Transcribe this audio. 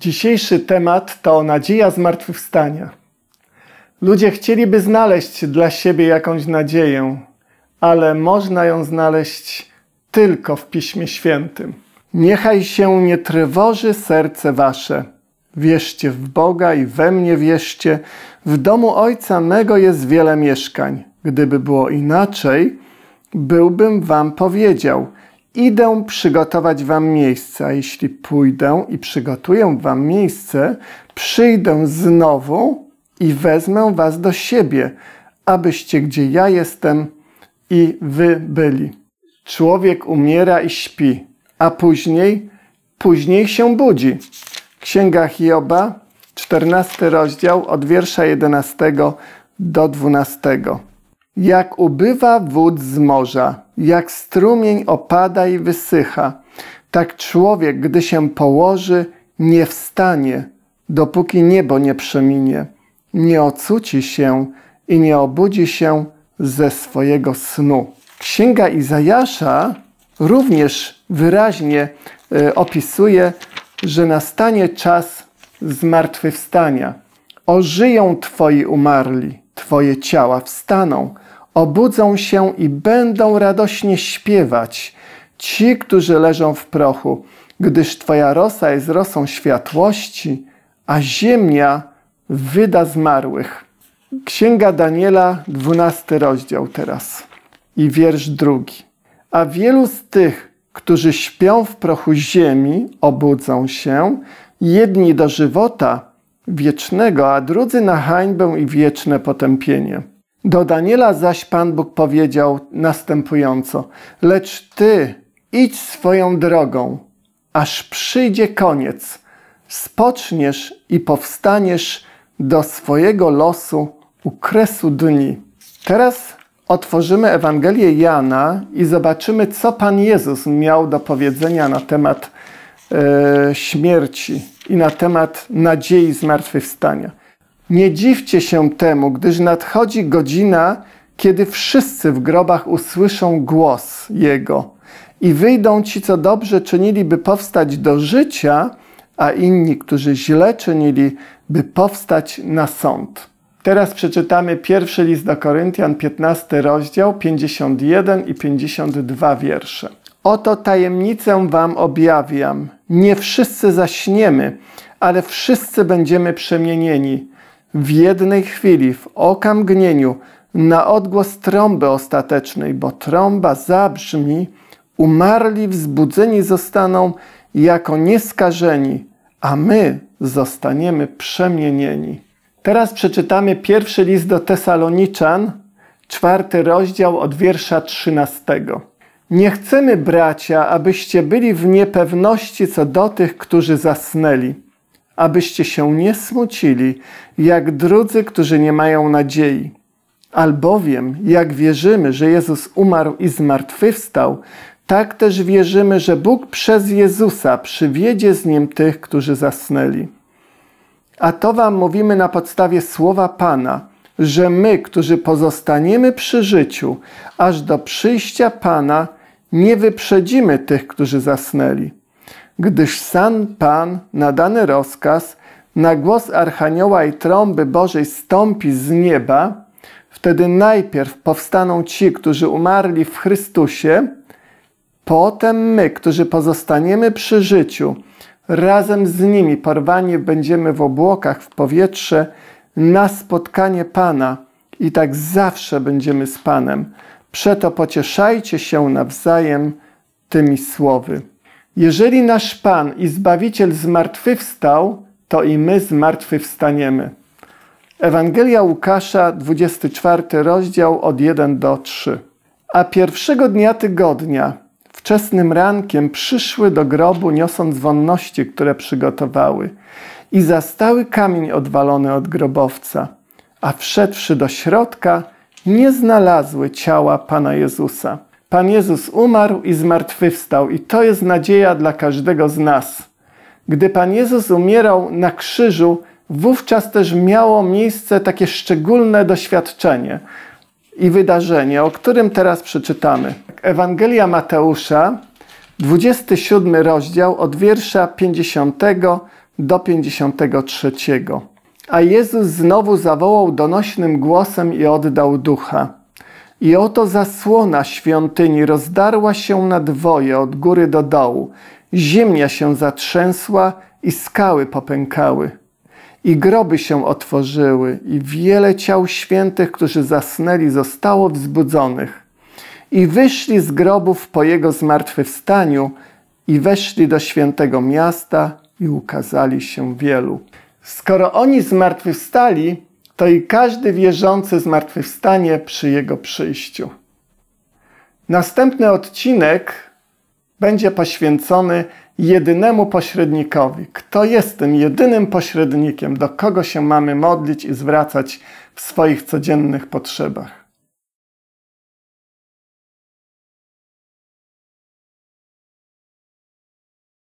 Dzisiejszy temat to nadzieja zmartwychwstania. Ludzie chcieliby znaleźć dla siebie jakąś nadzieję, ale można ją znaleźć tylko w Piśmie Świętym. Niechaj się nie trwoży serce wasze. Wierzcie w Boga i we mnie wierzcie. W domu Ojca mego jest wiele mieszkań. Gdyby było inaczej, byłbym wam powiedział – Idę przygotować wam miejsce, a jeśli pójdę i przygotuję wam miejsce, przyjdę znowu i wezmę was do siebie, abyście gdzie ja jestem i wy byli. Człowiek umiera i śpi, a później, później się budzi. Księga Hioba, 14 rozdział od wiersza 11 do 12. Jak ubywa wód z morza, jak strumień opada i wysycha, tak człowiek, gdy się położy, nie wstanie, dopóki niebo nie przeminie, nie ocuci się i nie obudzi się ze swojego snu. Księga Izajasza również wyraźnie y, opisuje, że nastanie czas zmartwychwstania. Ożyją Twoi umarli, Twoje ciała wstaną obudzą się i będą radośnie śpiewać ci, którzy leżą w prochu, gdyż Twoja rosa jest rosą światłości, a ziemia wyda zmarłych. Księga Daniela, dwunasty rozdział teraz i wiersz drugi. A wielu z tych, którzy śpią w prochu ziemi, obudzą się, jedni do żywota wiecznego, a drudzy na hańbę i wieczne potępienie. Do Daniela zaś Pan Bóg powiedział następująco: Lecz ty idź swoją drogą, aż przyjdzie koniec. Spoczniesz i powstaniesz do swojego losu u kresu dni. Teraz otworzymy Ewangelię Jana i zobaczymy, co Pan Jezus miał do powiedzenia na temat e, śmierci i na temat nadziei zmartwychwstania. Nie dziwcie się temu, gdyż nadchodzi godzina, kiedy wszyscy w grobach usłyszą głos Jego i wyjdą ci, co dobrze czynili, by powstać do życia, a inni, którzy źle czynili, by powstać na sąd. Teraz przeczytamy pierwszy list do Koryntian, 15 rozdział, 51 i 52 wiersze. Oto tajemnicę wam objawiam. Nie wszyscy zaśniemy, ale wszyscy będziemy przemienieni w jednej chwili, w okamgnieniu, na odgłos trąby ostatecznej, bo trąba zabrzmi, umarli wzbudzeni zostaną jako nieskażeni, a my zostaniemy przemienieni. Teraz przeczytamy pierwszy list do Tesaloniczan, czwarty rozdział od wiersza trzynastego. Nie chcemy, bracia, abyście byli w niepewności co do tych, którzy zasnęli abyście się nie smucili, jak drudzy, którzy nie mają nadziei. Albowiem, jak wierzymy, że Jezus umarł i zmartwychwstał, tak też wierzymy, że Bóg przez Jezusa przywiedzie z Nim tych, którzy zasnęli. A to Wam mówimy na podstawie słowa Pana, że my, którzy pozostaniemy przy życiu, aż do przyjścia Pana, nie wyprzedzimy tych, którzy zasnęli gdyż sam Pan na dany rozkaz na głos Archanioła i trąby Bożej stąpi z nieba, wtedy najpierw powstaną ci, którzy umarli w Chrystusie, potem my, którzy pozostaniemy przy życiu, razem z nimi porwani będziemy w obłokach w powietrze na spotkanie Pana i tak zawsze będziemy z Panem. Przeto pocieszajcie się nawzajem tymi słowy. Jeżeli nasz Pan i Zbawiciel zmartwychwstał, to i my zmartwychwstaniemy. Ewangelia Łukasza, 24 rozdział od 1 do 3. A pierwszego dnia tygodnia, wczesnym rankiem, przyszły do grobu, niosąc wonności, które przygotowały, i zastały kamień odwalony od grobowca. A wszedłszy do środka, nie znalazły ciała Pana Jezusa. Pan Jezus umarł i zmartwychwstał, i to jest nadzieja dla każdego z nas. Gdy Pan Jezus umierał na krzyżu, wówczas też miało miejsce takie szczególne doświadczenie i wydarzenie, o którym teraz przeczytamy. Ewangelia Mateusza, 27 rozdział, od wiersza 50 do 53. A Jezus znowu zawołał donośnym głosem i oddał ducha. I oto zasłona świątyni rozdarła się na dwoje od góry do dołu. Ziemia się zatrzęsła i skały popękały. I groby się otworzyły, i wiele ciał świętych, którzy zasnęli, zostało wzbudzonych. I wyszli z grobów po jego zmartwychwstaniu i weszli do świętego miasta i ukazali się wielu. Skoro oni zmartwychwstali, to i każdy wierzący zmartwychwstanie przy jego przyjściu. Następny odcinek będzie poświęcony jedynemu pośrednikowi. Kto jest tym jedynym pośrednikiem, do kogo się mamy modlić i zwracać w swoich codziennych potrzebach.